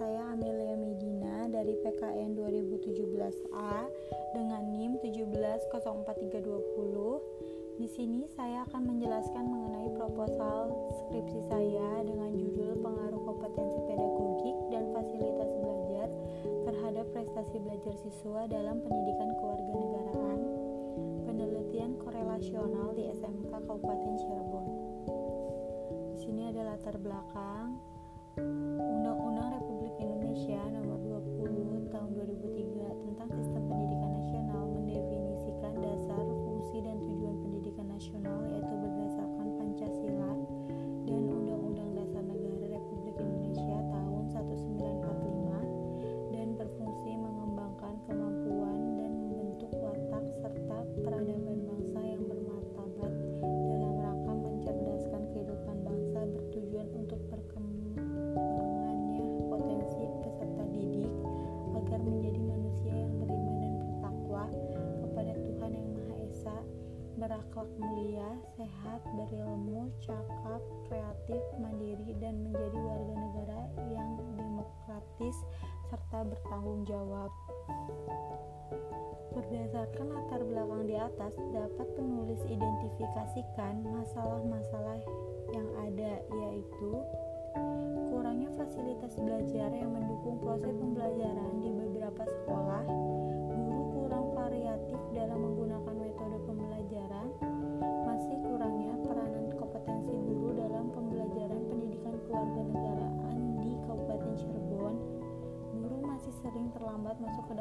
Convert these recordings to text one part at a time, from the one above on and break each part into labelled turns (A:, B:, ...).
A: saya Amelia Medina dari PKN 2017A dengan NIM 1704320. Di sini saya akan menjelaskan mengenai proposal skripsi saya dengan judul Pengaruh Kompetensi Pedagogik dan Fasilitas Belajar terhadap prestasi belajar siswa dalam pendidikan kewarganegaraan. Penelitian korelasional di SMK Kabupaten Cirebon. Di sini ada latar belakang Undang-Undang berakhlak mulia, sehat, berilmu, cakap, kreatif, mandiri, dan menjadi warga negara yang demokratis serta bertanggung jawab. Berdasarkan latar belakang di atas, dapat penulis identifikasikan masalah-masalah yang ada, yaitu kurangnya fasilitas belajar yang mendukung proses pembelajaran di beberapa sekolah, guru kurang variatif dalam menggunakan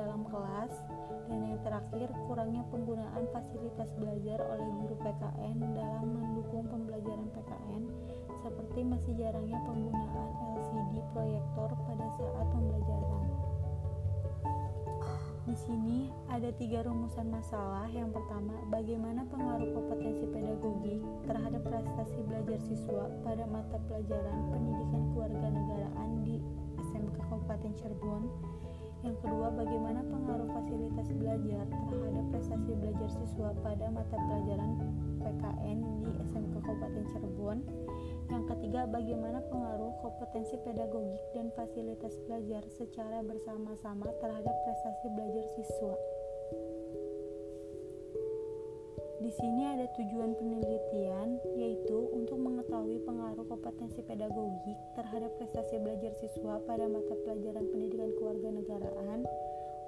A: dalam kelas, dan yang terakhir kurangnya penggunaan fasilitas belajar oleh guru PKN dalam mendukung pembelajaran PKN seperti masih jarangnya penggunaan LCD proyektor pada saat pembelajaran. Di sini ada tiga rumusan masalah. Yang pertama, bagaimana pengaruh kompetensi pedagogik terhadap prestasi belajar siswa pada mata pelajaran pendidikan kewarganegaraan di SMK Kabupaten Cirebon. Yang kedua, bagaimana pengaruh fasilitas belajar terhadap prestasi belajar siswa pada mata pelajaran PKN di SMK Kabupaten Cirebon. Yang ketiga, bagaimana pengaruh kompetensi pedagogik dan fasilitas belajar secara bersama-sama terhadap prestasi belajar siswa. Di sini ada tujuan penelitian, yaitu untuk mengetahui pengaruh kompetensi pedagogik terhadap prestasi belajar siswa pada mata pelajaran pendidikan kewarganegaraan,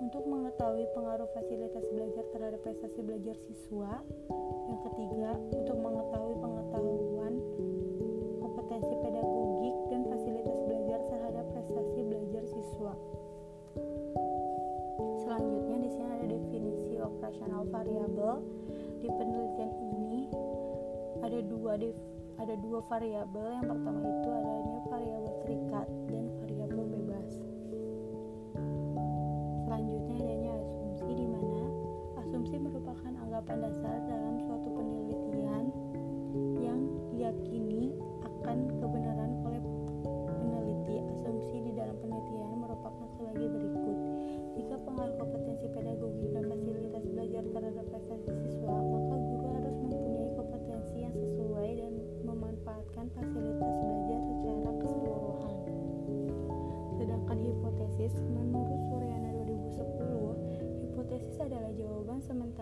A: untuk mengetahui pengaruh fasilitas belajar terhadap prestasi belajar siswa. Yang ketiga, untuk mengetahui pengetahuan kompetensi pedagogik dan fasilitas belajar terhadap prestasi belajar siswa. Selanjutnya di sini ada definisi operasional variabel. Di penelitian ini ada dua ada dua variabel. Yang pertama itu adanya variabel terikat dan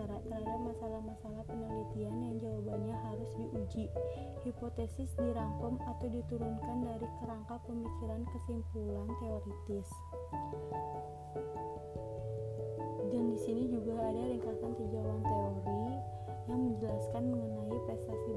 A: sementara terhadap masalah-masalah penelitian yang jawabannya harus diuji. Hipotesis dirangkum atau diturunkan dari kerangka pemikiran kesimpulan teoritis. Dan di sini juga ada ringkasan tinjauan teori yang menjelaskan mengenai prestasi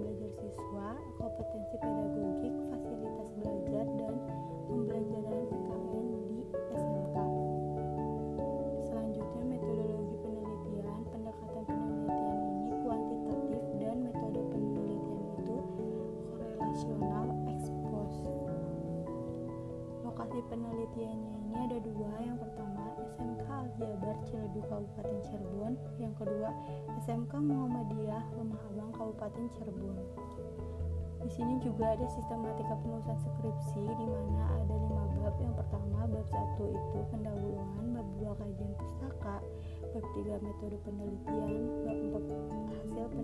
A: ada dua. Yang pertama SMK Al-Jabar Ciledug Kabupaten Cirebon. Yang kedua SMK Muhammadiyah Lemah Abang Kabupaten Cirebon. Di sini juga ada sistematika penulisan skripsi di mana ada lima bab. Yang pertama bab satu itu pendahuluan, bab dua kajian pustaka, bab tiga metode penelitian, bab empat hasil penelitian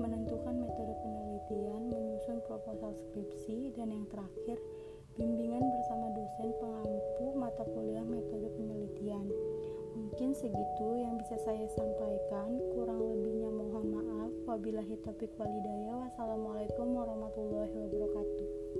A: menentukan metode penelitian, menyusun proposal skripsi, dan yang terakhir bimbingan bersama dosen pengampu mata kuliah metode penelitian. Mungkin segitu yang bisa saya sampaikan. Kurang lebihnya mohon maaf. Wabillahi taufiq walhidayah. Wassalamualaikum warahmatullahi wabarakatuh.